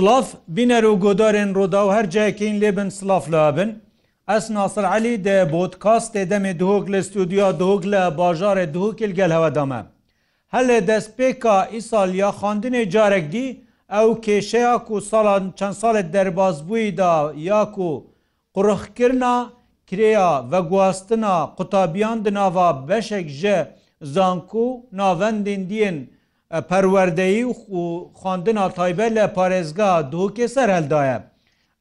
سلاف بینەر و گۆدارێن ڕۆدا و هەر جایەکەین لێبن سلاف لابن ئەس ناسر علی دە بۆتکاستێ دەمێ دهۆک لە ستودیا دۆک لە باژارێ دهۆکل گەل هەوەدامە هەلێ دەستپێکا ئیسالیا خواندنێ جارێک دی ئەو کێشەیە و ساڵان چەند ساڵت دەربازبوویدا یاک و قڕخکردنا کرێیا بە گواستنا قوتابیان دناوا بەشێک ژە زانکو ناوەندین دیین پەروەردەیی و خواندنا تایبە لە پارێزگا دووکێ سەر هەلدایە.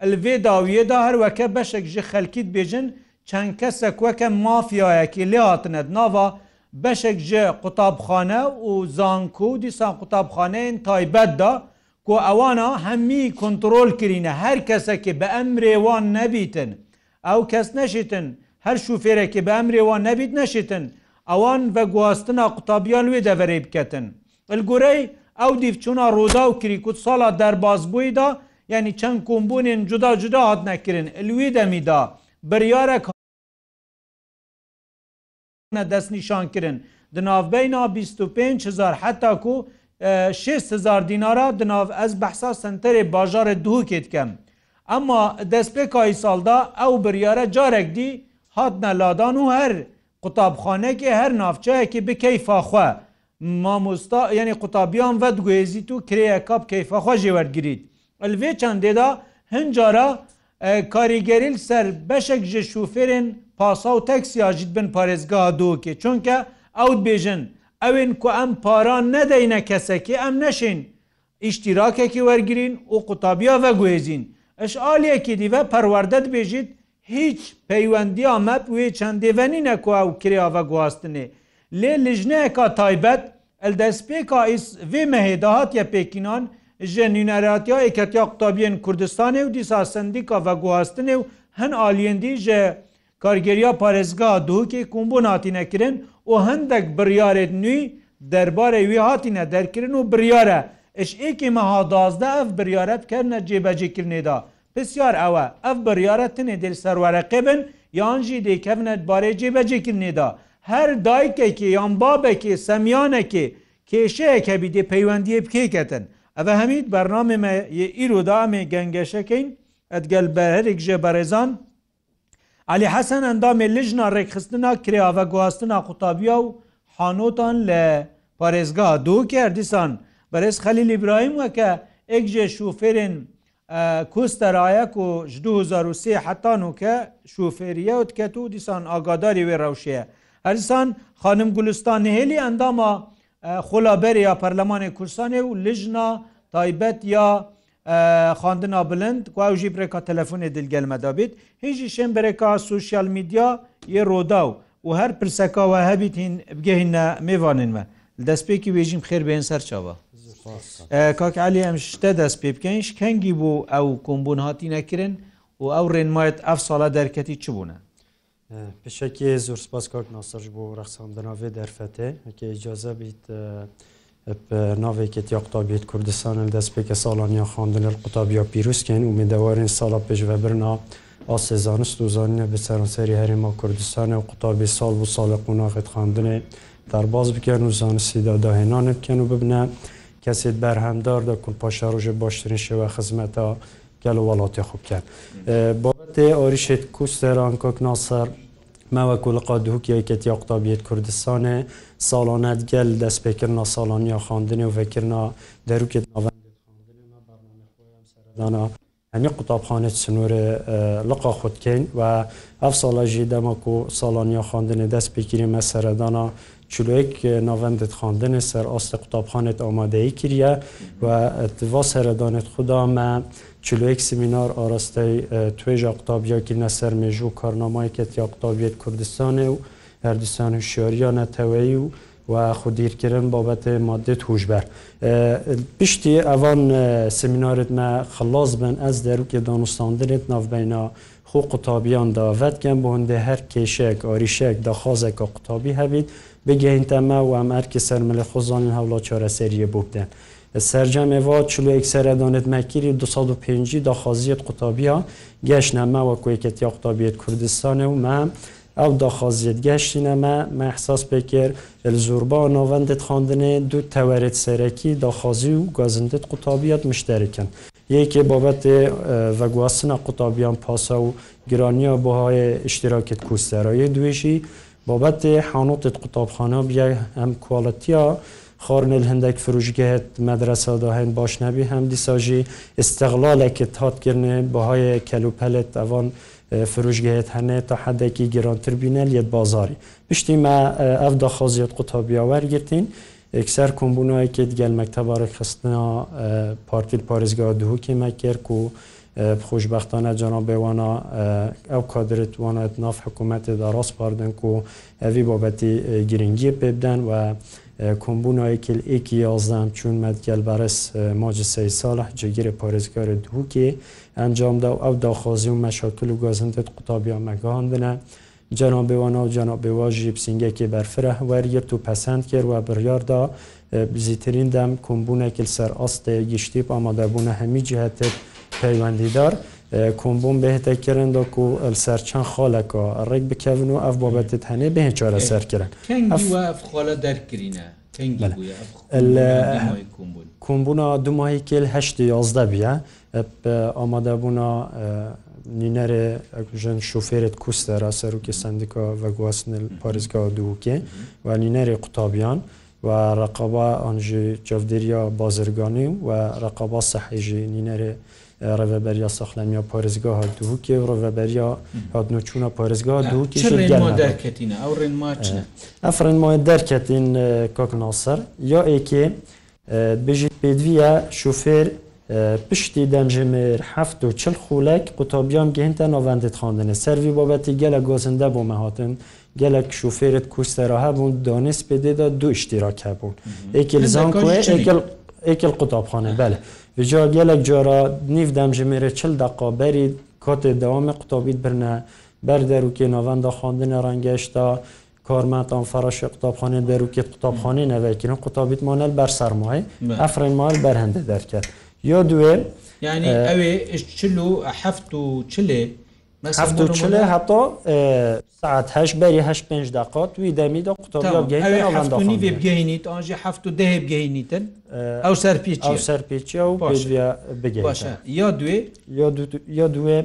Elvê dawiyêda her weke beşek ji xelkît bêjin çend kesek weke mafyayekî lê hatine nava beşek ji qutabxane û zanku dîsan qutabxaneyên taybet da ku ewana hemî kontrol kirîne her kesekî bi emrê wan nebîtin. Ew kes neşîtin her şûfêrekî bi emrê wan nebît neşîtin. Ewan ve guhastina qutabiyan wê deverê biketin. گورەی ئەو دیفچوونە ڕوودا و کریکوت ساڵا دەربازبوویدا یعنی چەند کۆمبوونین جدا جدا هات نەکردن لوی دەمیدا بریارە دەست نیشانکردن دناوبینا 25هزار حتا کو 6هزار دینارا دناو ez behsa senterê bajarê duhukê dikem. Ema destpêkayî salda ew biryare carek dî hatne ladan û her qutabxanekê her navçeyekê bi keyfa xwe. مامۆستا یعنی قوتابیان ڤەت گوێزیت و کرەیە کاپ کەیفەخواژێ وەرگیت. ئەلێ چندێدا هەنجارە کاریگەریل سەر بەشێک ji شوفێرên پاسا و تەکسیاژیت بن پارێزگا دوکێ چونکە ئەوت بێژن ئەوێن کو ئەم پاران نەدەینە کەسەکی ئەم نەشین ئیشتیراکێکی وەرگین و قوتابیا ڤەگوێزین. ئەش ئالەکی دیڤە پەروەردەت بێژیت هیچ پەیوەندیا مەپ وێ چەندێڤەنینە کو ئەو کریا ڤە گواستنێ. لێ لژنەیەکە تایبەت Eldestpêka vê mehêda hatiye Pêkînan ji nûneratiya êketiya qutabiyên Kurdistanê û dîsa sendîka ve guhastinê û hin aliyendî ji kargeriya parezga duhokê kombon hatîne kirin û hindek biryarê nû derbarê wê hatîne derkirin û biryare iş êkê meha dazda ev biryaret kerine cêbecêkirinê da. Pisyar ew e ev biryare tinê dil serwereqê bin yan jî dêkevnet barê cêbecêkirinê da. هەر دایکێکی یان بابێکی سەمیانێکی کێشەیەک هەبی دێ پەیوەندیە بکێکەتن ئەوە هەمید بەرنامێمە ئیرودامێ گەنگەشەکەین ئەتگەل بە هەرێک ژێ بەڕێزان علی حەسەن ئەندامێ لژنا ڕێکخستنا کراوە گواستنا قوتابیا و حانۆتان لە پارێزگا دوو کردیسان بەرز خەلی لیبراهیم وەکە ئەک جێ شوفێرن کوستەرایەک و 2023 حتان و کە شوفێریە و تکەت و دیسان ئاگاداری وێ ڕەوشەیە هەرستان خانم گولستان نهێلی ئەندامە خۆلابەر یا پەرلەمانی کوردستانی و لژنا تایبەت یا خواندنا بلند و ew jî birêka telefonê dilgelme dabit hin jî şên birêka sosyal medya yê roda û her pirseka we hebit hin bgehînne mêvanên me destpêkî wêjim xêr bên ser çava Kak elî em ji te dest pê bikein ji kengî bû ew kombûn hatî nekirin û ew rênmayet ev sala derketî çibûne Pişekê zûr spas kak nasir bo rexsandina vê derfetê heke îcaze bît navekê yaqtabiyet Kurdistanê destpêke salan ya xandinir qutabiya pîrûskên û mêdewarên sala pêşvebirna asê zanist û zanîne bi seranserî herêma Kurdistanê û qutabî sal û salê qonaxet xandinê derbaz bikin û zanistî da dahênan bikin û bibine kesê berhemdar da kul paşarojê baştirên şewe xizmeta گەل وڵاتی خوب کرد بابەتێ ئۆریشێت کوستێران کۆکناسەر ماوەکو لە قادووک یەکەتی ئاقتابیت کوردستانێ ساڵانەت گەل دەستپێکردنا ساڵانی یا خاندنی و vekirنا دەروکێت ناوەنددانا هەمی قوتابخانێت سنوورێ لقا خودکەین و ئەف ساڵەژی دەمەکو و ساڵانیا خاندنێ دەست پێگیری مەسەردانا چلوێک ناوەندت خاندنێ سەر ئاستە قوتابخانێت ئامادەی کریە و وا سەردانێت خوددا مە چلوەیەک سمینار ئاراستەی توێژە قوتابیاکردە سەر مێژ و کارنامایکێت یا قوتابیت کوردستانێ و هەردستان و شیۆریان نەتەوەی و و خودیرکردن بابەت مادت هوشبەر پشتی ئەوان سمینارت مە خلاص بن ئەس دەروکێ دانوستاندنت ناوبینا خو قوتابیان دا وەتکەم بۆ هەندێ هەر کێشێک ئاریشێک داخوازێکە قوتابی هەبیت بگەین تەمە و ئەم ئەرکی سەرمەلە خۆزانین هەوڵا چارەسەریە بوو بدەن. سرجەمێەوە چلو ئەکسرە دانێت مەکیری 250 داخوازیت قوتابیا گەشت نەمەوە کوێکەتیا قوتابیت کوردستانە و مە ئەو داخوازیت گەشتینەمە مەحساس پێکرد زوربا ناوەندت خواندنێ دوو تەوەرێت سەرەکی داخوازی و گازندت قوتابیت مشتەرکن. یەکێ بابەتێ ڤگواستنە قوتابیان پاسە و گرانیا بەهای اشتراکت کوستەرە دوێژی بابەتێ حانوتت قوتابخانە بیای ئەم کوڵەتیا، خۆرنل هەندێک فروژگەهێت مەدرسەدا هەین باش نەبی هەم دیساژی استەغلالێکت هاتکردێ بەهای کەلوپەلت ئەوان فروژگەهێت هەنێ تا حەدێکی گرانتر بینە لێت بازاری پشتی مە ئەف داخوازیت قوتابیاوەرگرتین. ئەکسەر کۆمبوونایکێت گەل مەکتەبارێک خستنا پارتیل پارێزگا دووکی مەکرد و خۆشببختانە جەنابێوانە ئەو کادرێت وانێت ناف حکوومەتێدا ڕاست پاردن و ئەوی بابەتی گرنگی پێبدەن و کۆمبوونەوەی کل ئێکی یازدام چون مەدگەلبارەس ماجی سەی ساڵح جگیرە پارێزگارە دووکێ ئەنجامدا و ئەو داخوازی و مەشاکل و گازندت قوتابیا مەگەهاندنە جەنابێوانە و جەنابێواژی پسینگەکی بەرفرە وەرگرت و پەسەند کرد و بڕیاردا بزیترین دەم کۆمبوونێکی سەر ئاستەیە گشتی ئامادەبوونە هەمی جهتت پەیوەندیدار. کۆمبۆم بهێتە کرندۆک و سەرچەند خۆڵەکەەوە ڕێک بکەون و ئەف بابەتت هەنێ بهێن چۆرە سەرکردن خۆڵە دەرکرینە. کۆمبوونا دوماهی کل هەشت یازدە بیە ئامادەبوونا نینەرێ ژن شوفێرت کوستەرا سەرروکی سندیکا و گواستن پارێزگا دووکێ و نینەری قوتابیان و ڕقەبا ئەنژی جەودریا بازرگانی و ڕقەبا سەحیژی نینەرێ ڕێبەریا سەخلەمیە پارێزگا هاتووکێ ڕێبەریا هاتنۆ چوونە پارێزگا دووکی دەرکەین ئەو ڕێنما ئەف ڕێنمایە دەرکەتین کۆکناسەر یا ئێکێ بژیت پێدویە شوفێر پشتی دەنجمر هەفت و چل خولک قوتابیان گەهێنتە ناڤندت خواندنە سەروی بابەتی گەلە گۆزندە بۆ مەهاتن gelek şoferit kustera hebûn donês pêdê de du îştîrak hebûn. Ekil zan ku ekel ئێکل قوتابخانە بەلێ جا gelek cara nîv dem ji mêre çil deqa berî katê dewamê qutabît birne ber derûkê navenda xandinê rengeşta karmetan feraşê qutabxanê derûkê qutabxanê nevekirin qutabît manel ber sermayê Efrên mal berhende derket. Ya duê yani ew ê çil û heft û çilê هەفت چلێ هەتۆ ساعت هەش بەری هەش پێنج داقات وی دەمیدا قوتۆبگەینی بگەینیت ئاژی هەفت و دەهێ بگەینیتن ئەو سەرپیچ سەرپێکی و بگەین یا دوێ یا دوێ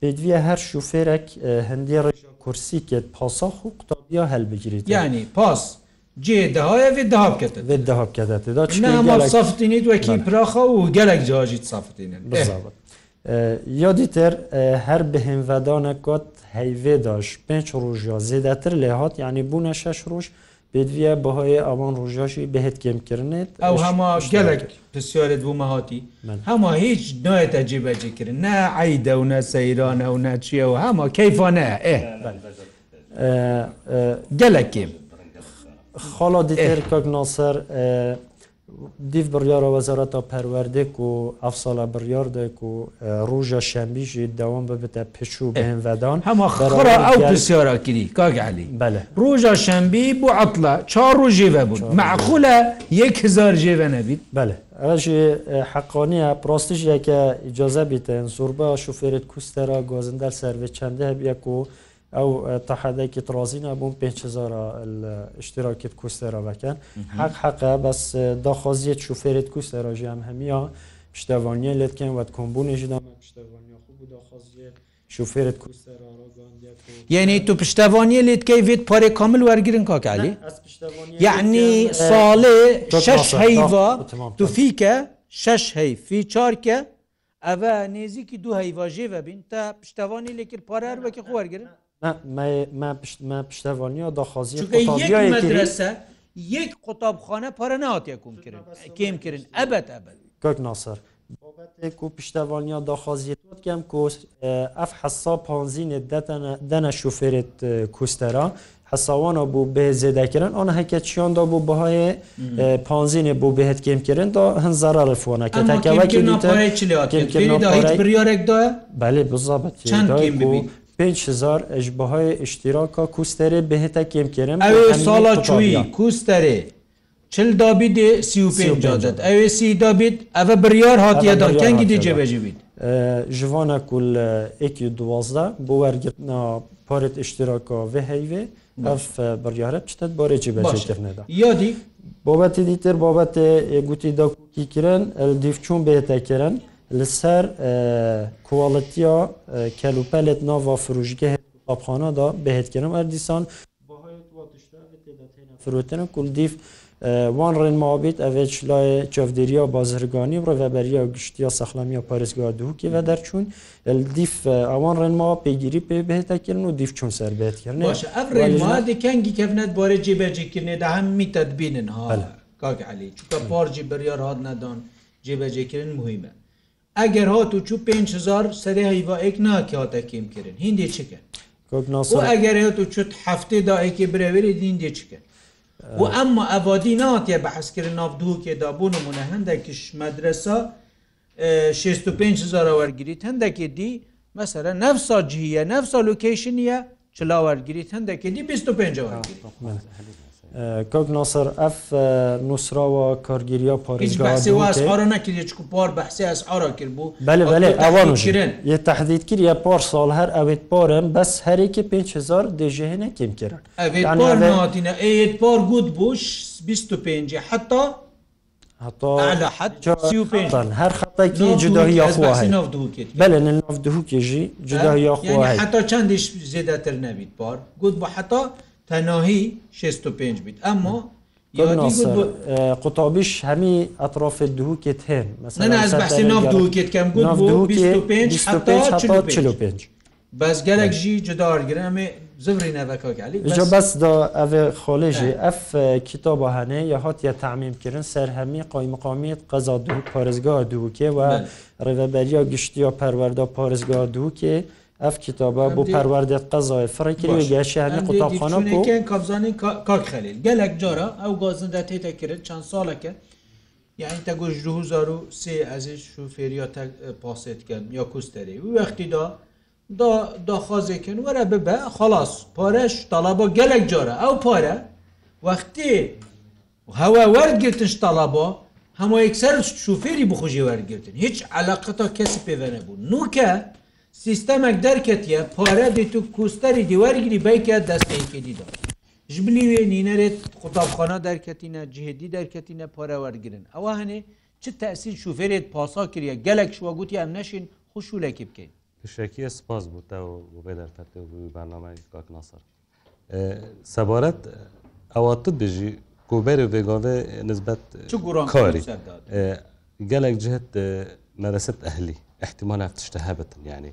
پێدویە هەر شوفێرێک هەندی ڕێژە کورسی کێت پاسەخ و قوتابیا هەلبگریت یعنی پاس. cê dahaya vê dahakete vê dahakete da çi saftinî wekî piraxa û gelek cajî saftinîn یا دیتر هەر بهێنڤدانە کۆت هەیڤێداش پێنج ڕۆژ یا زێدەتر لێ هاات ینی بوونە شش ڕۆژ پێویە بەهۆی ئەوان ڕۆژاشی بەهێت گێمکردێت ئەو هەما گەلک پرسیارت بوومە هاتی هەما هیچ نایەتە جێبەجێکردن نە عیدە و نە سەیرانە و نەچیە و هەما کەیفانە ئێ گەلکیم خاڵا دیتر کاک ناسەر دیف بڕیاە وەزارەتە پەروەردێک و ئەفساڵە بڕاردێک و ڕژە شەمبیژی داوام ببتە پێچوو بێنڤدان هەمە خڕ ئەو پرسیۆراکیری کاگعالی بەە ڕۆژە شەمبی بۆ عتلە چا ڕۆژێڤە بوون معخولە 1000 ژێوە نەبیت بەە ئەژێ حەقۆنیە پرۆستیژیەکە ئیجازە بیتەن زۆربە شوفێرت کوستەرە گۆزندەر سەروێ چەندە هەبیەک و ئەو تەحەدەکی ترازیە بووم 500 اشتراکت کوستێرە بەکەن حق حقە بەس داخوازیت شوفێرت کوستێرە ژیان هەمیە پشتەوانە لێتکەن وەت کۆمبوونێژی دامە پشتەوانە خوب داخوازیت شوفێرت یعنی تو پشتوانیە لێتکەی بێت پارێ کامل وەرگرن کاکالی یعنی ساڵێ شش هەیوا تو فیکە شش هەی فی چارکە ئەە نێزیکی دوو هەیواژێ ببین تا پشتوانی لێکرد پارەر وەکی خوەرگرن من پشتوانیا داخوازی یک قوتابخانه پاره نهاتیە کوم کرد کم کردن ئەبەت ئەبد کۆک ناسەر بابەتێک و پشتەوانیا داخوازیێت کەم کۆس ئەف حەسا پانزینێت دەنە شوفێرێت کوستەرا حەساوانە بوو بێ زێدەکردن ئەوە هەکە چیاندا بوو بەهای پانزینێ بۆ بهێت کێمکردن دا هەن زەرە ڕفۆنەکە تاکەوەکردنیارێکداە بەێ بزابەت 5هزار eşbahay iştiraka kusterê bi hitekêm kirin Ew sala çûî kusterê Çil dabî dê sî cadet Ew sî dabît ev biryar hatiye da kengî dê cebecî bît Ji vana kul ekî duwazda bu wergirtna paret iştiraka vê heyvê ev biryarep çitet barê cebecekirne da Yadî Babetê dîtir babetê gotî da kîkirin el dîvçûn bê tekirin. لەسەر کوواڵەتیا کەلوپەلت ناوا فروژگە ئاپخانەدا بەهێتکردم ئەردیسان فرۆتنە کولدیف وان ڕێنمابیت ئەێت لای چاودێریا بازرگانی ڕێبەریا و گشتیا سەخلامیە پارێزگا دووکی بە دەرچوون دیف ئەوان ڕێنما پێگیری پێ بهێتەکردن و دیف چون سربێتکردن ڕێمادیکەنگی کەفنەت بۆێ جێبەجێکردێ دا هەم میتەبینن ها کاک علی چکە پارجی بریار هاات نەدان جێبەجێکردن مهمە ئەگەر هات و چوو 5هزار سەری هەیڤائێک ناکە هاتەکیم کردن هندی چکە ئەگەر هات و چوت هەفتێ داەکی برێوری دیندی چکە و ئەمما ئەوادی ناتە بە حەسکردن نافدووکێدا بوونمونە هەندێکیش مەدرسا 65هزار وەرگیت هەندێکی دی مەسرە نەفسا جیە نەفسا لوکیشنە چلاوەرگیت هەندێکی دی 25 وەرگیت. کاک ناسەر ئەف نووسراوە کارگیریە پارێزگارە نەکرد چکو پار بەحسی ئەسعرا کرد بوو ئەوانژرن یە تهدید کرد یە پار ساڵ هەر ئەوێت پارم بەس هەرێکی 5هزار دژێهێنە کم کرد ئەێتینە ئێت پار گوت بوش 25 حتا هەر خەتەکی جداهی بەێ نافدوکێژی جدا یاخوا حتا چندش زێدەتر نەبییت پار گوت بە حتا تەناهی 65 بیت ئەمما قوتابیش هەمی ئەطراف دووکێت هێن بەزگەلێک ژی جدارگرامێ زمری نەبەکەلی بەس دا ئەێ خۆلێژی ئەف کتابە هەنێ یا هاتیە تعمیمکردن سەر هەمی قۆی مقامیت قەزا دوو پارێزگا دووکێ و ڕێبەریە گشتی یا پەروەەردا پارێزگا دووکێ. ev kitaba bu perwerdê qezayê firkirî geşiherî qutaxana kabzanî kakxelil gelek cara ew gazin de tê te kirin çend saleke yani te got ji huzar û sê ez şu fêriya te pasê dikem ya kusterê û wextî da da daxwazekin were bibe xalas pareş talaba gelek cara ew pare wextê hewa wergirtin ji talaba hema yekser şûfêrî bixujê wergirtin hiç eleqeta kesî pêve nebû nûke سیستەمێک دەرکەتیە پارە دیت و کوستەری دیوەرگری بیکە دەستێکی دیدا ژبلی وێ نینەرێت قوتابخانە دەرکەتینە جهدی دەرکەتینە پارە وەرگن ئەوە هەنێ چ تەسی شوفێرێت پاسا کردە گەلک شووە گوتی ئەم نەشین خوشولێکی بکەین تشکیە سپاس بوو بێ دەرتەتێ بەنامای کاک ناسەر سەبارەت ئەوە دژی گوبەرێ ێگاوێ نزبەت کاری gelek cihet nereset ehlî ehtimal ev tişte hebin yani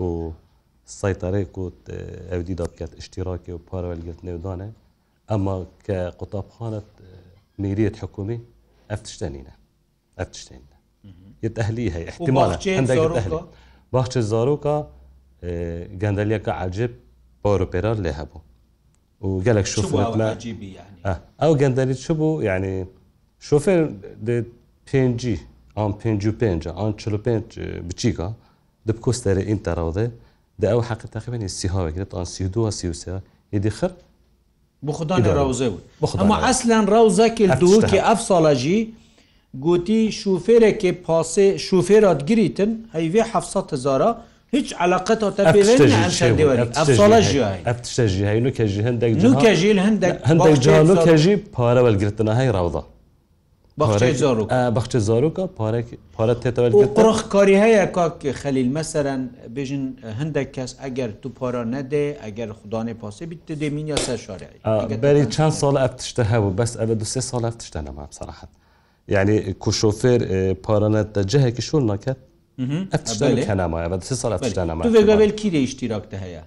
و سایتەرەی و ئەودیدا بکات شتیراکی و پارەوەلگرت نێودانە ئەمما کە قوتابخانت میریت حکومی ئەف تشتێنینە ئەف تشتێنە یتەهلی هەیە احتیمالە باخچە زارۆکە گەندەلیەکە عجب پاروپێرار لێ هەبوو و gelek şoförler ew genderî çi bû yani şoför de 5 an 55 an 45 biçîka دبكوستر انت روضه ده او حق تقريبا السيهاوي كده طبعا سيو دو سيو سيو يدي خر بخدان روزوي اما اصلا روزه كي دو كي افصالاجي گوتی شوفێرێکی پاسێ شوفێرات گریتن هەیێ 700 هزارە هیچ علاقت تەپێژی هەندێکژی هەندێک هەندێک جاانو کەژی پارەوەلگرتنە هەی ڕاودا بەخچە زارۆکە پارە تێتەوە قڕخ کاری هەیە کاکە خەلیل مەسەرەن بێژن هەندێک کەس ئەگەر تو پارە نەدێ ئەگەر خوددانێ پاسی بیت دێمین یا سەر شارێ بەری چند سال ئەف تشتە هەبوو بەس ئەە دو سێ سال ئەف تشتە نەما سەراحەت یعنی کوشۆفێر پارانەت دەجهەکی شۆر ناکەت ئەف تشتە نامایە بە سێ سال ئەف تشتە نامە بەبل کیرە ئیشتیراکتە هەیە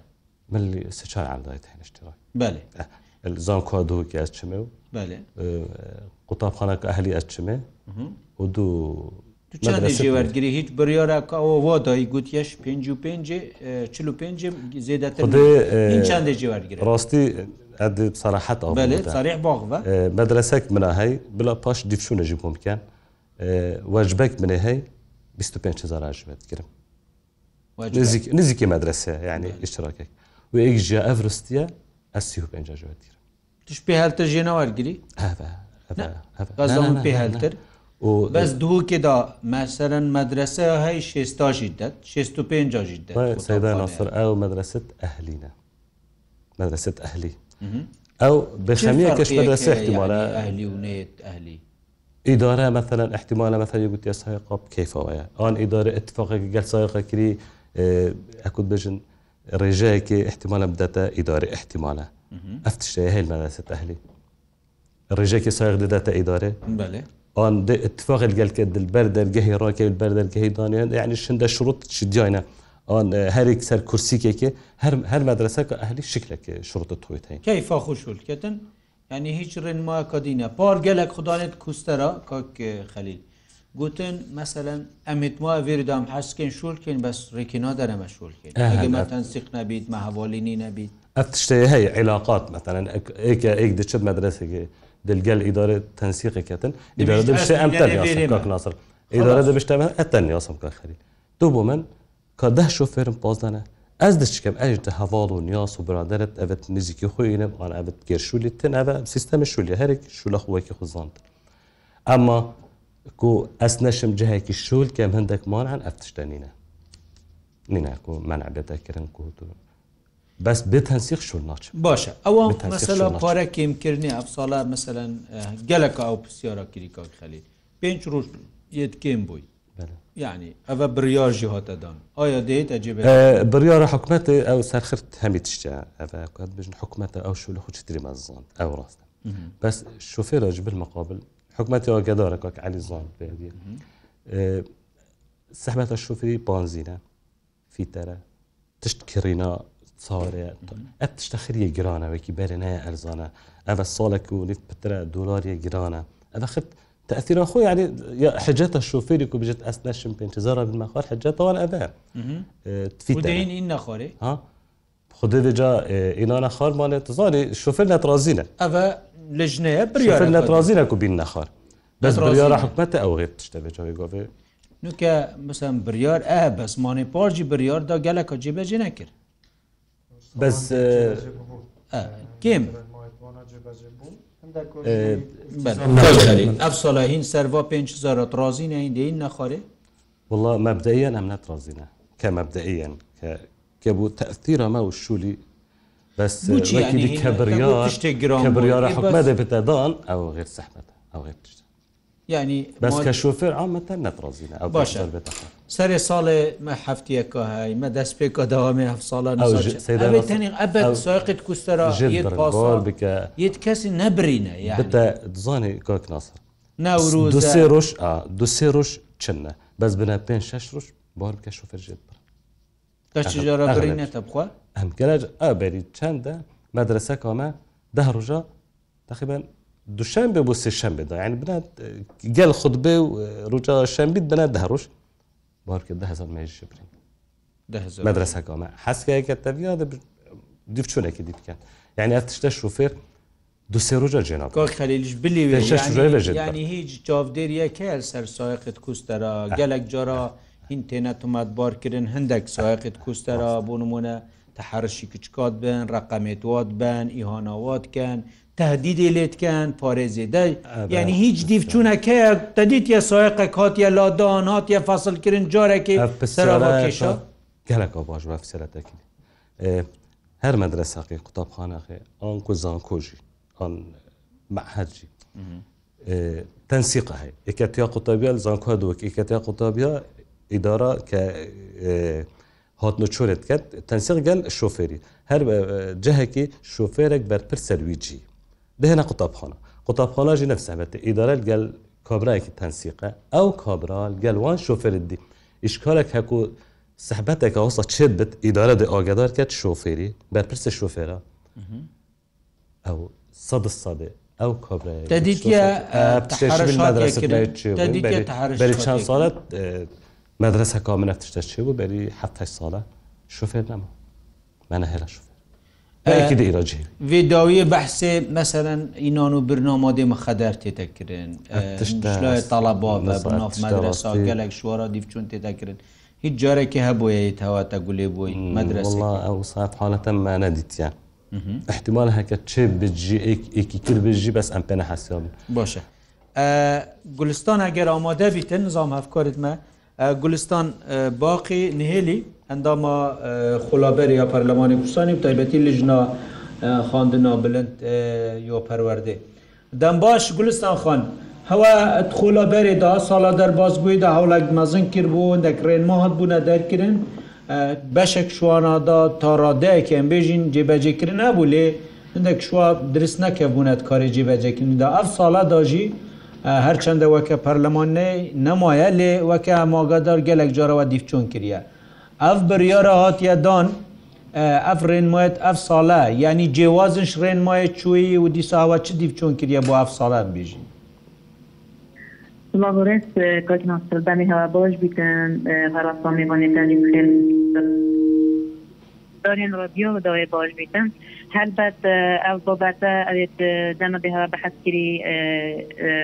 من سه چهار عندایت هەن اشتراک بله زان کادوکی از چمێ و قوتابخانەکە ئەهلی ئەچمێ و دوو وەرگری هیچ بریارە ئەوە وادایی گوتیش پێ و پێ چل و پێ زیێدەترچاندێ جێوەرگری ڕاستی سەراحەت مەدرسەك منە هەی بلا پاش دیفشونە ژی بۆم بکەن وەجبەك منێ هەی 25 ژێتگرم نزیکی مەدرسە یعنی اشتراکێک و ئەیک ژە ئەفرستیە ئە سی و پێ ژێتیر تش پێ هەلتە ژێنەوەگیری پێ هەلتر بەس دووکێدا مەسەرەن مەدرسە هەی شێستاژی دەت شێست و پێنجژی دەسەر ئەو مەدرسەت ئەهلینە مەدرسەت ئەهلی ئەو بەشەمیە کەش مەدرسە احتیمالە ئەهلی و نێت ئەهلی ئیدارە مثلەن احتیمالە مەثلی گوتی سایق کەیفەوەە ئەن ئیدارە اتفاقێکی گەل سایقەکری ئەکوت بژن ڕێژەیەکی احتیمالە بدەتە ئیداری احتیمالە ئەف تشتەیە هەیل ناناسێت ئەهلی ڕێژێکی ساغ دەداتە ئیدارێ آن اتفاق gelke dilber dergehê rakê ber dergehê daniyan yani şinde şurut şidiyayne an herek ser kursikeke her her medrese ehlî şikleke şurta tuyt hey. Keyfa xş ülketin yani hiç rinma kadîne par gelek xudanet kustera kak xelil. Gutin meselen emitma virdam heskin şulkin bes rêkina dereme şulkin. Egemetensiq nebît me hevalînî nebît. هەفتشتەیە هەیە عیلاقات مەەن ئەیک دچت مەدرسێکی دلگەل ئیدارە تەنسیقیکەتن ئیدارە دەبشتە ئەم تەنیاسمناسر ئیدارە دەبشتە من ئەتەنیاسم کا خەری دوو بۆ من کا ده شوفێرم پازدانە ez diçikim ez de heval û niyas û biraderet evet nizîkî xuyînim an evet gerşûlî tin ev sistemê şûlî herek şûla xwekî xuzand. Emma ku ez neşim cihekî şûl kem hindek manan ev tiştenîne. Nîne ku men ebdete kirin ku tu. بەس بتەنسیخ شوڵات باشە ئەوە مەسەلا پارەکێمکردنی ئەفساڵە مەمثلەن گەلەکە ئەو پرسیارە کریکات خەلی پێنج ڕۆژ یەتکێم بووی یعنی ئەوە بریاژی هاتەدان ئایا دێت ئەجیب بریاە حکوومەت ئەو سەرخرت هەمی تشتە ئەوکات بژن حکوومەتە ئەو شولە خوچتری مەزان ئەو ڕاستە بەس شوفێرەژ بالمەقابل حکوومەتی ئەوگەدارەکە علی زان پێدی سەحمەتە شوفری بانزینە فیتەرە تشت کڕینا چاوەێتم ئەت تشتە خریە گرانەوەکی بەرە نایە ئەرزانە ئەە ساڵێک و لیت پترە دلاریە گرانە ئەە خت تأثير أخوي يعني حجات الشوفير يكون بجت أسناش بين تزارة بالمخار حجات طوال أبا تفيت ودين إن أخوري ها خدي ديجا إن أنا خار مالي تزاري الشوفير نترازينا أبا لجنة بريارة الشوفير نترازينا كوبين نخار بس بريارة حكمته أو غير تشتبه جاوي قوي نو که مثلا بریار اه بس مانه پارجی بریار دا گلک جیبه جی نکرد بەس کێم ئەف سالاهین سەروا 5 ترازینە این دین نەخارێ والله مبدئيا أنا من ترازينا كمبدئيا ك... كبو تأثير ما والشولي بس يعني كبريار كبريار حكمة بتدان أو غير سحمة أو غير تشتغل ینی بەس کە شوفێر ئامەتە نەتڕازینە ئەو باشە بێتە سەرێ ساڵێ مە هەفتیەکە هاای مە دەست پێکە داوامی هەف ساڵان ئەبەت ساقت کوستەرا بکە یت کەسی نەبرینە بتە دزانی کۆک ناسە ناورو دوێ ڕۆژ دو سێ ڕۆژ چنە بەس بنە پێ شش ڕۆژ بار بکە شوفێر ژێت بڕ کەچجارە بڕینێتە بخوا ئەم گەراج ئابری چەندە مەدرسە کامە ده ڕژە تقریبان دوشەمبێ بۆ سێشەمبێدا یعنی بنات گەل خودبێ و ڕووجا شەمبیت بنات دەهڕۆش بارکە ده هزار مێژ شبرین مەدرسەکەمە حەسکەیەکە تەویا دیفچونێکی دی بکەن یعنی ئە تشتە شوفێر دو سێ ڕۆژە جێناب خەلیش بلی هیچ جاافدێریەکە سەر سایقت کوستەرە گەلک جارا هین تێنە تومەتبارکردن هەندێک سایقت کوستەرە بۆ نمونە تەحرشی کچکات بن ڕقەمێتوات بن ئیهاناواتکەن تهدیدی لێتکەن پارێزیدای یعنی هیچ دیفچوونەکەیە دەدیت یە سایقە کاتیە لادان هااتە فەسلکردن جارێکی پسەرەکەشە گەلەکە باش بە فسەرەتەکی هەر مەدرسەقی قوتابخانەخێ ئان کو زانکۆژی ئان مەحەرجی تەنسیقە هەیە ئکەتیا قوتابیە زانکۆ دووەک ئکەتیا قوتابیا ئیدارا کە هاتن چۆرت کرد تەنسیق گەل شوفێری هەر جەهەکی شوفێرێک بەرپر سەرویجی دهێنە قوتابخانە قوتابخانەژی نفسەبێت ئیدارەت گەل کابراایکی تەنسیقە ئەو کابرال گەلوان شوفێردی ئیشکارێک هەکو سەحبەتێکە وەسە چێت بێت ئیدارە دی ئاگدار کرد شوفێری بەرپرسە شوفێرە ئەو سەد سادێ ئەو چند ساڵت مدرسە کامنە تشتە چێ بوو بەری ه ساڵە شوفێر نەما منە هێرە شوفێر vê dawiyê behsê meselen înan û birnamadê min xeder tê te kirin talaba navmedresa gelek şwara dîvçûn tê te kirin hiç carekî hebûye tewa te gulê boy medres ew saat halete me nedîtiye احتیمال heke çê bijî ekîkir bijî bes em pene hesiya bin baş e Gulistan heger amade bîtin nizam hevkarît me Gulistan baqî nihêlî ئەندامە خولابەر یا پەرلەمانی کوردستانی و تایبەتی لژنا خواندنا بلند یا پەروەردێ دەم باش گولستان خان هەوە خولابەرێ دا ساڵا دەربازگوی دا هەوڵک مەزن کرد بوو دەکرێن ما هەت بوونە دەرکردن بەشێک شوانادا تاڕادەیەکیان بێژین جێبەجێکردن نەبوو لێ هەندێک شووا درست نەکەبوونەت کاری جێبەجێکردندا ئەف ساڵا داژی هەرچەندە وەکە پەرلەمانەی نەمایە لێ وەکە ماگادار گەلێک جارەوە دیفچۆن کردە. ئەف بڕیاە هااتیەدان ئەف ڕێنمایەت ئەف ساڵە ینی جێوازش ڕێنمایە چوی و دیساوە چ دیف چۆن کردە بۆ ئەف ساڵات بێژین Laborez kakina serdemê heva baş bitin hera samêvanê tenî xên darên radyo dawê baş bitin helbet ev babete evêt dema bê heva beheskirî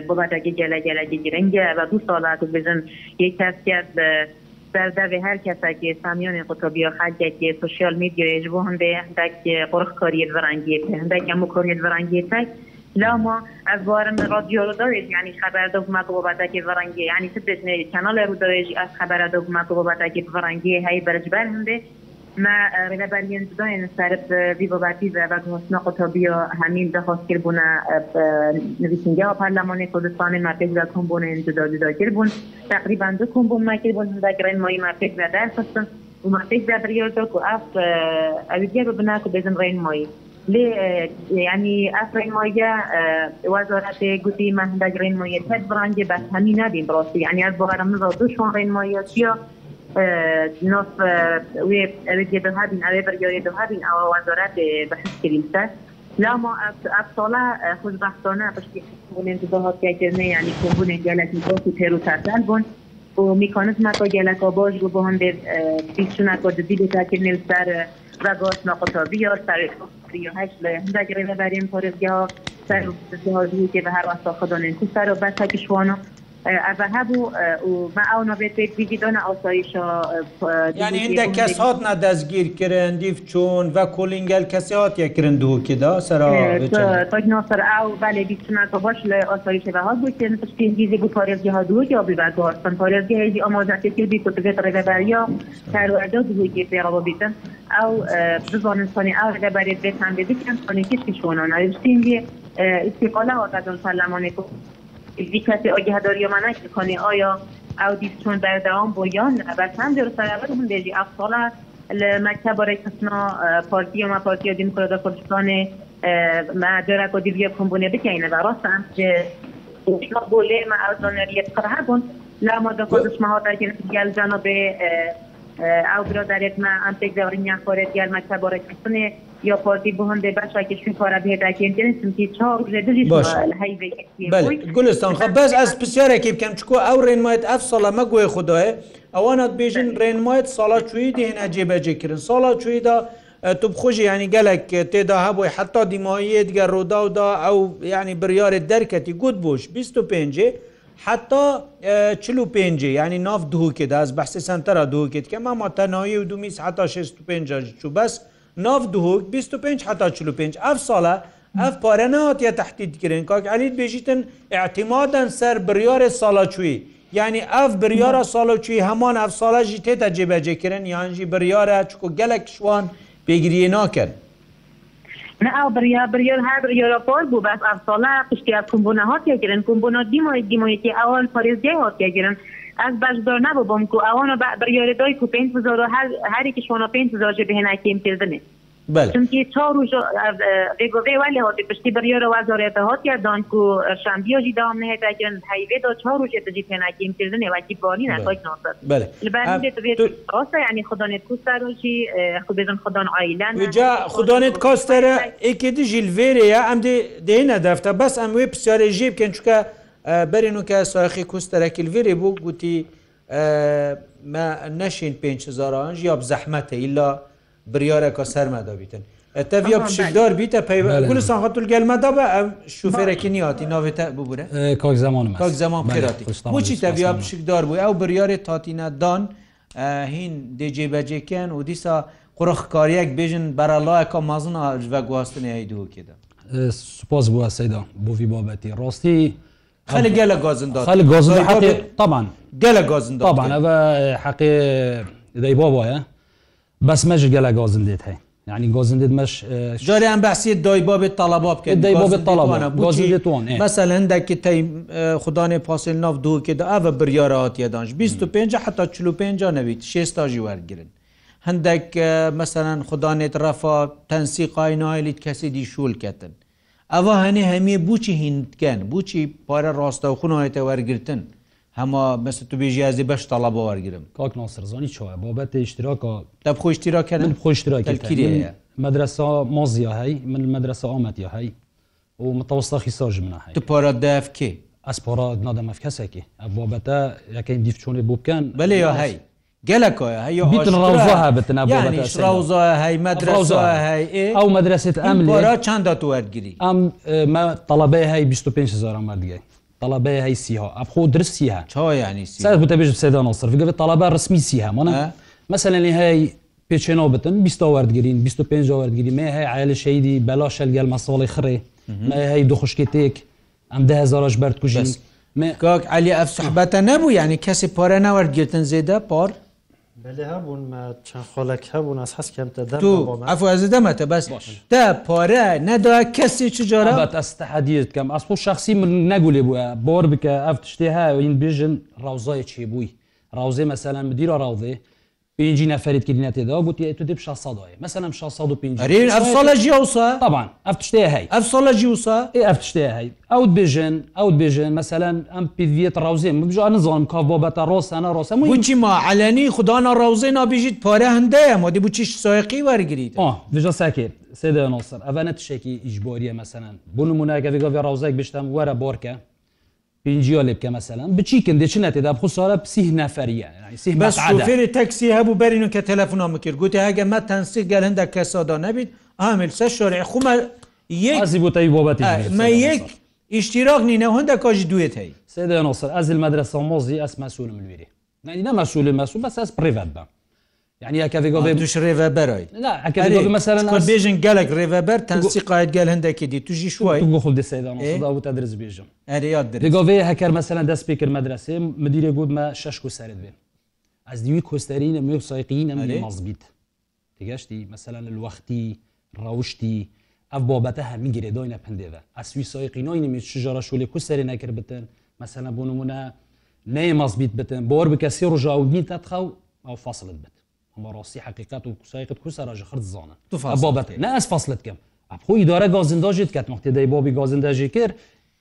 babetekî geleggelekî giringe ve du sala dibêjin yek tevket سەردەێ هەر کەسێکی سامیۆنی قوتۆبیۆ خەکێکی سوسیال میدیۆێژ بۆ هەندێ هەندێک قڕخ کۆریت ڕنگیت هەندێک هەموو کۆریت ڕنگیتێک لاما از بارم رادیو رو دارید یعنی خبر دو حکومت و بدک ورنگی یعنی تبدیش نه کانال رو دارید از خبر دو حکومت و بدک ورنگی هی برج بر هنده ما رنبالين زباين سارب في باباتي زبا كنوسنا قطبية همين دخوص كربونا نبيشنجا و پارلمان كردستان ما فكرة كنبون انتدا جدا كربون تقريبا دو كنبون ما كربون هندا كرين ماي ما فكرة در خصن و ما فكرة بريوتا كو اف اويديا ببنا كو بزن رين ماي لي يعني افرين مايا وزارة قوتي ما هندا كرين ماي تد برانجي بس همين نبين براسي يعني از بغارم نزا دو شون رين مايا چيا نف وی اوی دوها بین اوی بریاری دوها بین او وزارت بحث کریم سر لا ما اب سالا خوشبختانه بشتی بون انتظاهات که کرنه یعنی کن بون انگلت نیکاس و تیرو تردن بون و میکانزم اکا گلک آباج رو بهم به بیشون اکا جدی بتا کرنه سر رگاش ناقطابی یا سر یا هشت لهم دگره ببریم پارزگه ها سر رسیه ها که به هر واسا خدانه سر و بس ها که شوانا اذهبوا ومعهم بيت بيجي دون آسایش یعنی هنده کس هات نه دستگیر کرن دیف چون و کلینگل کسی هات یک کرن دو کدا سرا تاج ناصر او بله بیچنا تو باش ل آسایش و هات بود که پشتین دیزی بو پارزگی ها دو یا بیبد دارستان پارزگی هیزی آمازت که بی کتبه تره بریا تر و ادا دو که پیرا بیتن او بزانن سانی او ادا برید بیتن بیدی کن سانی کسی شونان او بشتین بی استقاله ها قدن سلمانه کن دیگه کسی آگهداری من کنه آیا او دیستون بردوام بو یا نه بس هم در سرابر هم دیجی افصال مکتب برای کسنا پارتی و ما پارتی دموکرات کردستان ما درک و دیگه کنبونه بکنه و راست هم که بوله ما از دانریت قرار بون لا ما دفعه شما ها در گل جناب ئەو برۆدارێتمە ئەمتێک دەورنیان خۆرێت یارمەکە بۆ ڕێکستنێ یا خۆردی بۆ هەندێ باشکەشن خۆرە بێداکەێنسمتی چاڕژێ گولستان خە بەس ئەس پرسیارێکی بکەم چکۆ ئەو ڕێنمایت ئەف ساڵە مە گوێ خدایە ئەوانت بێژن ڕێنمایت ساڵا چوی دێنە جێبەجێکردن ساڵا چویدا تو بخۆژی ینی گەلک تێدا هەبووی حتا دیماییت گە ڕووداودا ئەو ینی بریارێت دەرکەتی گوت بووش 25 حتا چلو پێنج ینی ناف دووکێدا ئەس بەحسی سنتەرە دووکێت کە ماما تەنایی و دومیس حتا 65 چوو بەس ناف دووک 25 حتا 45 ئەف ساڵە ئەف پارە نهاتە تهدیدکردن کاک علیت بێژیتن اعتیمادەن سەر بریارێ ساڵە چوی یعنی ئەف بریارە ساڵە چوی هەمان ئەف ساڵە ژی تێتە جێبەجێکردن یانجی بریارە چکو گەلک شوان پێگیری ناکەن. نه او بریا بریا هر بریا را پار بو بس افساله قشتی از کنبونه ها تیا گرن کنبونه دیمای دیمایی که اول پاریز دی ها تیا گرن از بجدار نبو بام که اوانو بریا دای که پینت بزار هر هر یکی شونا پینت بزار جبه نکی امتیزنه چونکی چا روژ ریگوی ولی هاتی پشتی بریار و وزارت هاتی دان کو شنبی ها جیدام نهید اگر حیوه دا چا روژ تجی پینکی امتیردن وکی بانی نتاک ناصد بله آسا یعنی خدانت کستر روشی خود بزن خدان آیلن اینجا خدانت کستر ایکی دی جلویره یا ام دی دی ندفته بس اموی پسیار جیب کن چکا برینو که ساخی کسترکی الویره بو گوتی ما نشین 5000 یا بزحمته الا biryareka serme dabîtin. Teviya pişikdar bî te gul sanxatul gelmeda be ev şûferekî niyatî navê te bibûre? Kak zaman Kak zaman xêratî. Bu çî teviya pişikdar bû ew biryarê tatîne dan hîn dê cêbecêken û dîsa qurxkariyek bêjin beralaka mazina ji ve guhastinê heydoke de. سپاس بووە سەدا بۆ وی بابەتی ڕاستی خەلی گەلە گازندا خەلی گاز طبعا گەلە گازندا طبعا حقی دەیبا وایە؟ بەس مەژ گەلە گۆزن دێت هەیە ینی گۆزندت مەش جاریان باسی دای بابێت تەلەبا بکە دای بابێت تەڵانە گۆزیتوان مەسە هەندێکی تی خوددانێ پاسیل ناف دووکێدا ئەە بریاە هااتیەدانش 25 حتا 45 نەویت شێستاژی وەرگن هەندێک مەسەەن خوددانێت ڕەفا تەنسی قاینایلیت کەسی دیشولکەتن ئەوە هەنێ هەمیە بچی هینکەن بچی پارە ڕاستە و خونایێتە وەرگتن هەما بەست تو بێژیازی بەش تەڵە بۆ وەرگرم کاک ناسرزانی چۆە بابەت تشتراکە دەب خۆشتیراکردن خۆشتراکیری مەدرسا مازیە هەی من مەدرسە ئامەتی هەی و متەوەستاخی ساژ منە هەی تو پارە دەفکێ ئەس پارە نادەمەف کەسێکی ئە بابەتە یەکەین دیفچۆنی بۆ بکەن بەلێ هەی ئەو مدرسێت ئەم چنددە توەرگری ئەم طلبەی هەی 25 هزار ئەمە دیگەی طلبه هي سيها ابخو درس سيها شو يعني سيها ساعات بتبيج بسيدا نصر في طلبه رسمي سيها مانا مثلا هاي پێچێنەوە بتن 20 وەردگرین 25 وەردگیری مێ هەیە عیل شەیدی بەلا شەلگەل مەساڵی خڕێ هەی دوخشکی تێک ئەم دههزارش بەرد کوژین کاک علی ئەف سوحبەتە نەبوو یعنی کەسی پارە نەوەردگرتن زێدە پار خۆڵک هەبوون ئەس حەز کەم ئەفوازە دەمەتە بەس تا پۆرە نەدا کەسی چ جۆرە ئەستەحەدیت کەم ئەسپ شخصی من نەگولێ بووە بۆر بکە ئەف شتێ هاین بێژن ڕاوزایەکی بووی ڕاوزێ مەسەلەن بدیرە ڕاوزێ 5 نفرت كدينا تدا قلت يا تدب 600 مثلا 650 رين افصل اجي اوصا طبعا افتشتي هي افصل اجي اوصا اي افتشتي هي او بيجن او بيجن مثلا ام بي فيت روزين بجو انا ظلم كاف بابا روس انا روس مو وتشي ما علني خدانا روزين بيجيت باره هنده ما دي بوتشي سايقي ورغريت اه بجا ساكت سيدي نصر افانت شكي اجباريه مثلا بنمونه كفي روزك بشتم ورا بوركه اینجیا لێ بکە مەسەلام بچیکن دەچ نێدا خوسارە پسیه نەفریە بەسفێری تەکسی هەبوو بەرین کە تەلەفۆنا مکرد گوتی هەگە مە تەنسی گەلندە کەسادا نەبیت ئامل سە شۆرە خومە یەکزی بۆتەی بۆبەت یەک ئیشتیراغنی نەهندە کاژ دوێت هەی سێ ئەزل مەدرسە مۆزی ئەس مەسوول منویری نەمەسوول مەسوول بەس ئەس پرێڤەت بە ینیش ڕێە بەرای بێژن گەلک ڕێە بەر تەنسی قاید گەل هەندێکی دی توژی شوای خودتا درز بێژم دەگەڵێ هەکەر مەسەەن دەست پێکرد مەدرسێ مدیرێ گوتمە شش و سرد بێ ئەس دیوی کۆستەرینە مێ سایقی نەمەێ مازبیت تگەشتی مەسەلا الوەختی ڕەوشتی ئەف بابەتە هەمی گرێدۆینە پندێوە ئەسوی سایقینۆینە می شژەرە شولێ کوسەری نەکرد بتن مەسەە بۆ نمونە نەیە مازبیت بتن بۆر بکەسی ڕژاودنی تەتخە و ئەو فاصلت بت ئەمە ڕاستی حقیقات و کوسایقت کوسەراژ خرد زانە تو بابەتی نە ئەس فاصلت کەم ئەخۆ ئیدارە گازنداژیت کات نقطێدای بابی گازنداژی کرد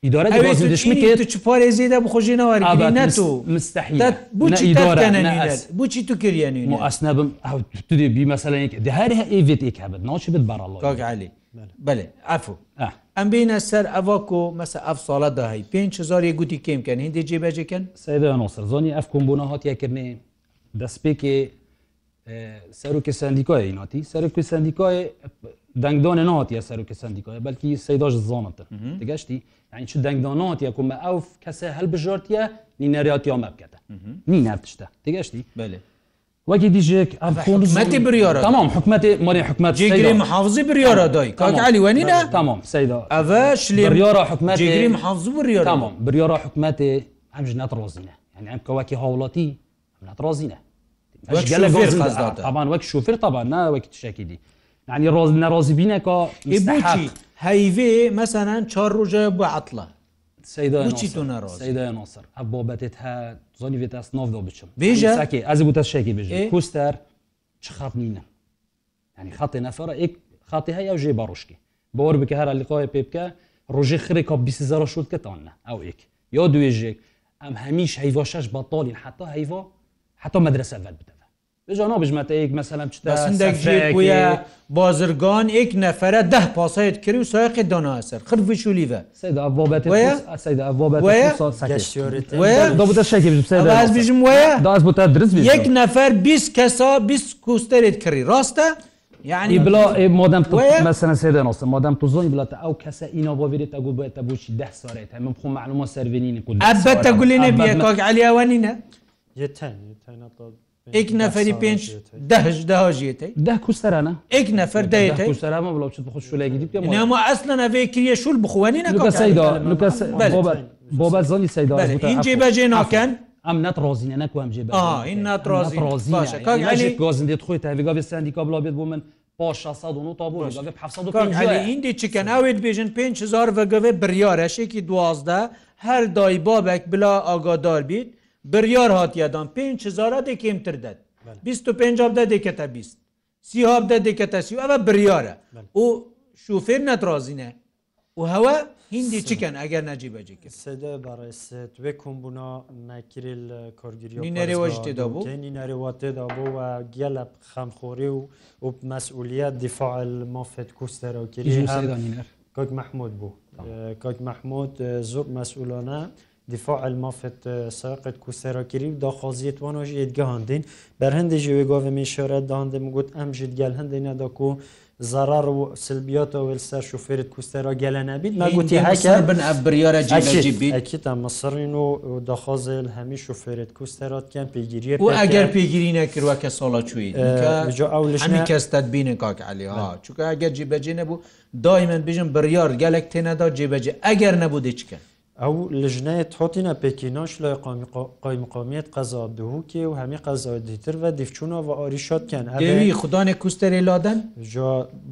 ئیدارە گازندشمی کرد چ پارێزیدا بخۆژینەوە مستحیلات بچی تو کردیان ئەسنا بم توێ بی مەسەلەیەك دهارها ئێێت ئێکابێت ناچی بێت بەڕڵی بەێ ئەفو ئەم بینە سەر ئەواکۆ مەسە ئەف ساڵە داهی 5 گوتی کێمکەن هندی جێبەجەکەن سەدا نۆسەرزۆنی ئەف کۆمبوونا هااتیەکردێ دەستپێکی سەرروکە سندیکۆی ناتی سەرکی سندیکۆی دەنگدانە ناتیە سەرکە سندیکۆی بەلکی سەداش زانتن دەگەشتی ئەین چ دەنگداناتە کومە ئەو کەسە هەلبژارتیە نینەریاتیا مەبکەتە نی نفتشتە دەگەشتی بەێ وەکی دیژێک حکومەتی بریارە تمام حکومەتی ماری حکومت جگری محافظی بریارە دای کاکعالی وەنینە تمام سەدا ئەە شلیێریارە حکومەت جگری محافظ بریار تمام بریارە حکومەتی ئەمژ نەتڕۆزینە یعنی ئەم کەواکی هاوڵاتی نەتڕۆزینە ئەمان وەک شوفر تابان ناوەکی تشتێکی دی ینی ڕۆز نەڕۆزی بینەکە هەیێ مەسەەن چهار ڕژە بە عاتڵە ناڕۆسەر ئە بۆ بەتێت هە زۆنی بێت ئەس نۆڤ بچم بێژە ئەز بوتە شێکی بژێ کوستەر چ خەت نینە ینی خەتی نەفرە ئێک خاتی هەیە ژێ باڕشکی بۆر بکە هەر لقۆی پێ بکە ڕۆژی خرێکا 20 شوت کەتانە ئەو ئێک یا دوێژێک ئەم هەمیش هەیڤ شش بەتۆڵین حتا هەیڤ حتا مەدرسە بەد بدە بژانە بژمەتەیەک مەسەلم چتەیە بازرگان یک نەفرە ده پاسایت کردی و سایقی داناسەر خرفی شولیە بژم وە درست یک نەفر 20 کەسا 20 کوستێت کردی ڕاستە؟ یعنی بلا مادەم مەسەن سێدەناست مادەم تو زۆی بڵاتە ئەو کەسە ئینا باێت ئەگو بێتە بۆچی ده ساێت هەم خۆ معلومە سەرێنینی کو ئەبەتە گولێنە بیەکک علیوانینە؟ ئێک نەفری پێنج دەهژداژێتی ده کوسترانە ئێک نەفر دەێتسەرامە بڵاو چ خوشولێگی دیما ئەس لە نەوێ کریە شول بخوێنی بۆ بە زڵی سەیدا اینجێ بەجێ ناکەن ئەم نەت ڕۆزینە نەکوم جێ ڕۆزی گۆزن دێت خۆی تاگا بێستاندیکا بڵاو بێت بۆ من ئیندی چکە ناوێت بێژن 5000 بەگەوێ بریارەشێکی دوازدە هەر دای بابێک بلا ئاگادار بیت biryar hatiyadan 5 hezara de kêmtir det 25 de deke te 20 Sihab de deke te si ev biryar e û şûfêr net razîne û hewe hindî çiken eger necîbe cikin Sede bares vê kombûna nekiril korgirînerê ji tê dabû Nînerê tê dabû ve gelep xemxorê û û mesuliyet difail mafet kusterkirî Kok Mehmud bû Kok Mehmud zor mesulane دیفاع المافت ساقت کو سەراکیری و داخوازیێتوان ژ ئێدگەهاندین بەر هەندێکی وێگاوێمی شارە داندم گوت ئەم ژیت گەل هەندێنەدا و zarar û silbiyata wê ser şofêrit kustera gele nebît me gotiye heke bin ev biryara cebî te misirîn û daxwazil hemî şofêrit kustera kem pêgiriye û eger pêgirî nekir weke sala çûî ew kes tedbînin kak elî çû eger cîbecê nebû daî min bêjin biryar gelek têne da cêbecê eger nebû dê çikin ئەو لژنەیە تۆتینە پێکینۆش لە قۆی مقامیت قەزا دووکێ و هەمی قەزای دیتر و دیفچونەوە ئۆریشتکەن ئەوی خوددانێ کوستێری لادن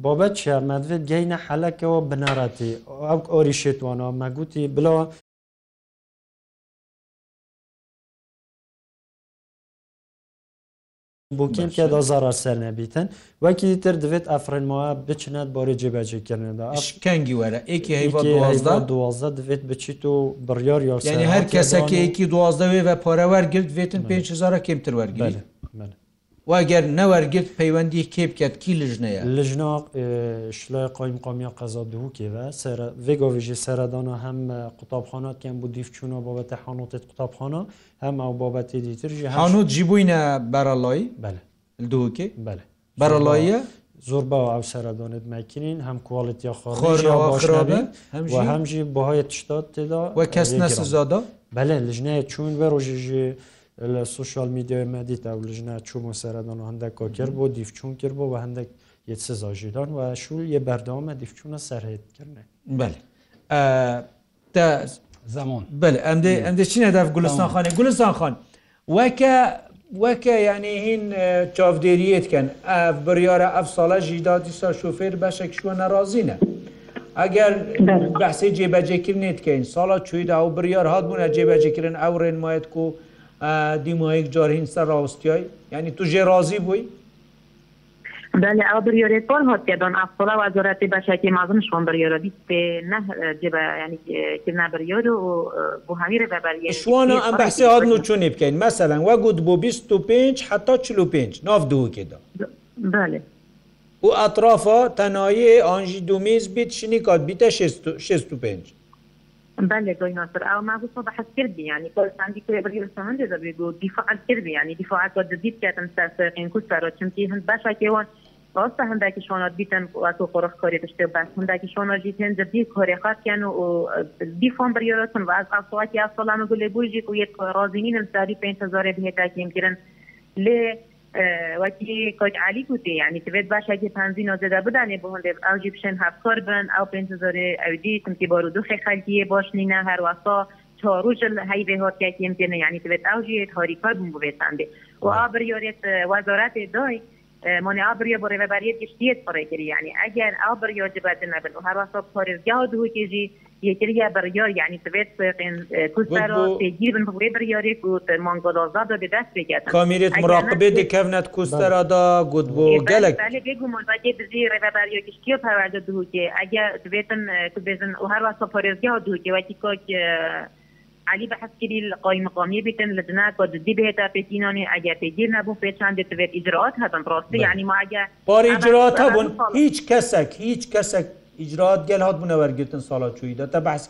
بابەت چیامەدوێت گەینە حەلەکەەوە بنارەتی ئەو ئۆریشێتوانە مەگوتی بڵەوە بۆکەم کێدا زارار سەر نەبیتن وەکی تر دەوێت ئەفرەنمەوە بچنێت بۆری جێبەجێکردندا ئەشکەنگی وەرە ئێکی دوازدە دەوێت بچیت و بڕیار یاسی هەر کەسەکەیەکی دوازدەوێ بە پۆرەوەرگرت بێتن 5 کمتر وەرگێت. واگەر نەوەرگرت پەیوەندی کێ بکات کی لژنەیە لژنا شلای قایم قامیا قەزا دوو کێوە vێگۆڤژێ سەردانە هەم قوتابخاناتیان بۆ دیفچوونە بابەتە حانوتێت قوتابخانە هەم ئەو بابەتی دیترژی هاانوت جیبووینە بەرەڵایی دووکێ بەرەڵاییە زۆر بە ئەو سەردانێت مەکرین هەم کوڵیتیا خۆڕابی هەمژی بەهای تشتات تێدا وە کەس نەسزادا بەلێ لژنەیە چوون بە ڕۆژژێ لە سوشال میدیای مەدیتا و لەژنا چوومە سەرەدان و هەندێک کۆکر بۆ دیفچوون کرد بۆ بە هەندێک یە سزاژیدان و شول یە بەردەوامە دیفچوونە سەرهێتکردێ زمان بل ئەمدە ئەمدە چینە داف گولستان خانێ گولستان خان وەکە وەکە یعنی هین چاودێریتکەن ئەف بڕیاە ئەف ساڵە ژیدا دیسا شوفێر بەشێک شووە نەڕازینە. ئەگەر بەسی جێبەجێکردنیتکەین ساڵە چویدا و بریار هاتبوونە جێبەجێکردن ئەو ڕێنمایەت و دیمۆیەک جارهین سەر ڕاستیای یعنی تو ژێڕازی بووی بله او بریاری کل هات که دان افصالا و وزارت بشکی مازم شون بریارا دیست نه جبه یعنی که نه بریارو و بو همی رو بریاری شوانا ام بحثی هاد نو چونه بکنین مثلا و گود بو 25 حتی 45 ناف دو که دا بله و اطرافا تنایه آنجی دومیز بیت شنی کاد بیت 65 بله دوینا سر او ما گفت بحث کردی یعنی کلستان دی که بری رسمان دی زبری گو دفاع کردی یعنی دفاع تو جدید کردن سر این کو سر چون کی هند باشا که وان راست هنده که شما بیتن و تو قرخ کاری تشته بس هنده که شما جیتن جدید کاری خاص کن و دیفون بری رسن و از افسواتی افسالان گلی بوجی که یک رازینین سری 5000 بهتا کیم کرن لی وەکی کۆچ علی گوتی یعنی تبێت باشکی پانزی نۆزەدا بدانێ بۆ هەندێ ئەوجی بشن هەفکۆر بن ئەو پێ زۆرێ ئەودی تمتی بۆ دوخی خەلکیە بۆشنینە هەروەسا تۆڕژ هەی بێ هۆتیاکی پێێنە یعنی تبێت ئەوژی هۆریکار بوو بێتان بێ و ئابریۆرێت وەزۆراتێ دۆی مۆنی ئابریە بۆ ڕێبەباریت گشتیت پڕێکری یعنی ئەگەر ئابریۆ جبەتە نەبن و هەروەسا پۆرزگا و دووکێژی یەکریا بەریار یعنی سوێت کوسترا پێگیر بن بێ بریارێک و مانگۆلازا دا بە دەست بگەن کامیرێت مراقبێ دەکەونەت کوسترادا گوت بۆ گەلک بزی ڕێبەریۆکیشتی پەوەدە دووکێ ئەگە دوێتن تو بێزن و هەروە سەپۆرێزگیا دووکێ وەکی کۆک علی بەحسکری قای مقامی بتن لدنا کو ددی به تا پتینانی اگر پیگیر نبو پیچان دت اجرات هاتن راستی یعنی ما اگر بار اجرات هبون هیچ کسک هیچ کسک ئیجرات گەل هات بوونە وەرگتن ساڵا چویدا تا بەس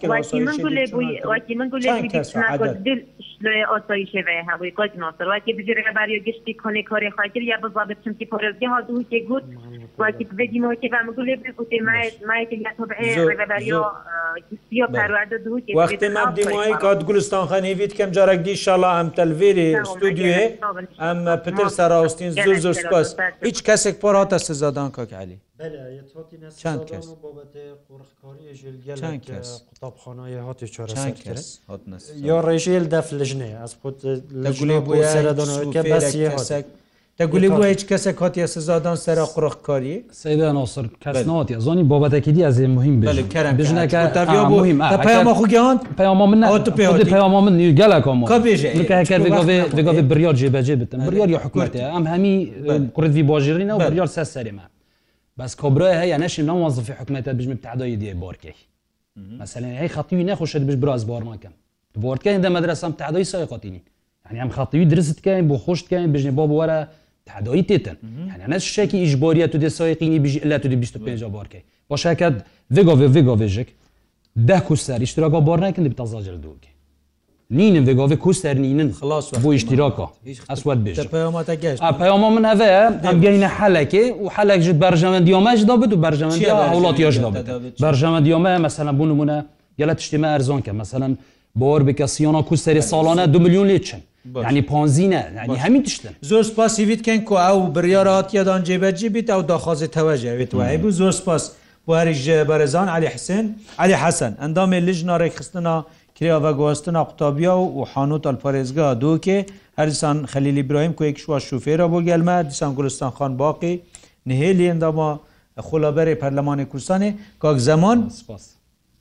ئاساییشێ هەوی گشتی کنێ کاری خاکر یا بزابێت چمتی پۆرزگی هاتوو تێ گوت وقتی بدیم که فهم گل بکوتی ما ما که طبعی ربریو کسیو پرورده دو که وقتی ما بدیم کاد گلستان خان هیوید کم جارک دی شالا ام تلویری استودیوی ام پتر سراستین زور زور سپاس هیچ کسک پر هات سزادان کاک علی چند کس چند کس قوتابخانه هات چند کس یا رژیل دف لجنه از خود لجنه بود سردان که بس یه هات دەگولی بۆ هیچ کەسێک هااتە سزادان سەرا قڕخکاری سەدان ئاسر کەسناتی زۆنی بابەتێکی دی ئەزی مهم بژنەکەمەخوگەان پەیاما من پەیاما من گەلەکەمەگەێ بریار جێبەجێ بتن بریار یا حکوومەتە ئەم هەمی کوردی باژێرینەوە بریار سە سەرێمە بس کبرای هەیە نەشیم نەوازفی حکوومەتە بژمە تعدای دیێ بارکەی مثلا هەی خەتیوی نەخۆشت بش براز بارماکەم بردکەین دە مەدرسەم تعدای سای قاتینی يعني ئەم خەتیوی درستکەین بۆ خۆشتکەین بژنی بۆ بوارە تعدایی تێتن هەنە شتێکی ئیشبۆریە تو دێ سایقینی بیژ لە تو 25 بارکەی باشەکەت vegove vegoveژک ده کوسەر iştiraka barnekin bi tazacer دوکی Nînin vegave kuserînin xilas bu iştiraka Eswed bêj peyama min heve em genîne helekê û helek ji berjemendiyame ji da bid û berjemendiya hewlatiya ji da bid Berjemendiyame mesela bû nimune gelek tiştîme erzanke mesela bor bike siyana kuserê salane 2 milyon lê çin ینی پۆنزینە ینی هەمی تشتن زۆر سپاسیویتکەن کو ئەو بریاڕاتیەدان جێبەرجی بیت ئەو داخوازی تەواژەوێت وایە بوو زۆر سپاس واریژ بەرەزان علی حسن علی حەسەن ئەندامێ لژنارێک خستنا کراوە گواستنا قوتابیا و حانوت ئەلپارێزگا دووکێ هەرسان خەلیلی برایم کوێک شووا شوفێرە بۆ گەلمە دیسان گورستان خان باقی نهێلی ئەنداما خولابەری پەرلەمانی کوردستانی کاک زمان سپاس.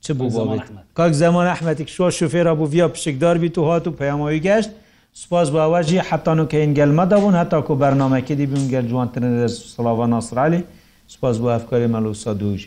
چ بوو کاک زمان ئەحمەتێک شووا شوفێرە بوو ڤیا پشکدار بیت و هات و پەیامەوەی گەشت سپاس باواژی حتان و کەین گەلمەدا بوون هەتاکو بەرنمەکەدی بوون گەل جوانترن سلاوان ناسرالی سپاس بۆ ئەفکاری مەلوسا دوژ.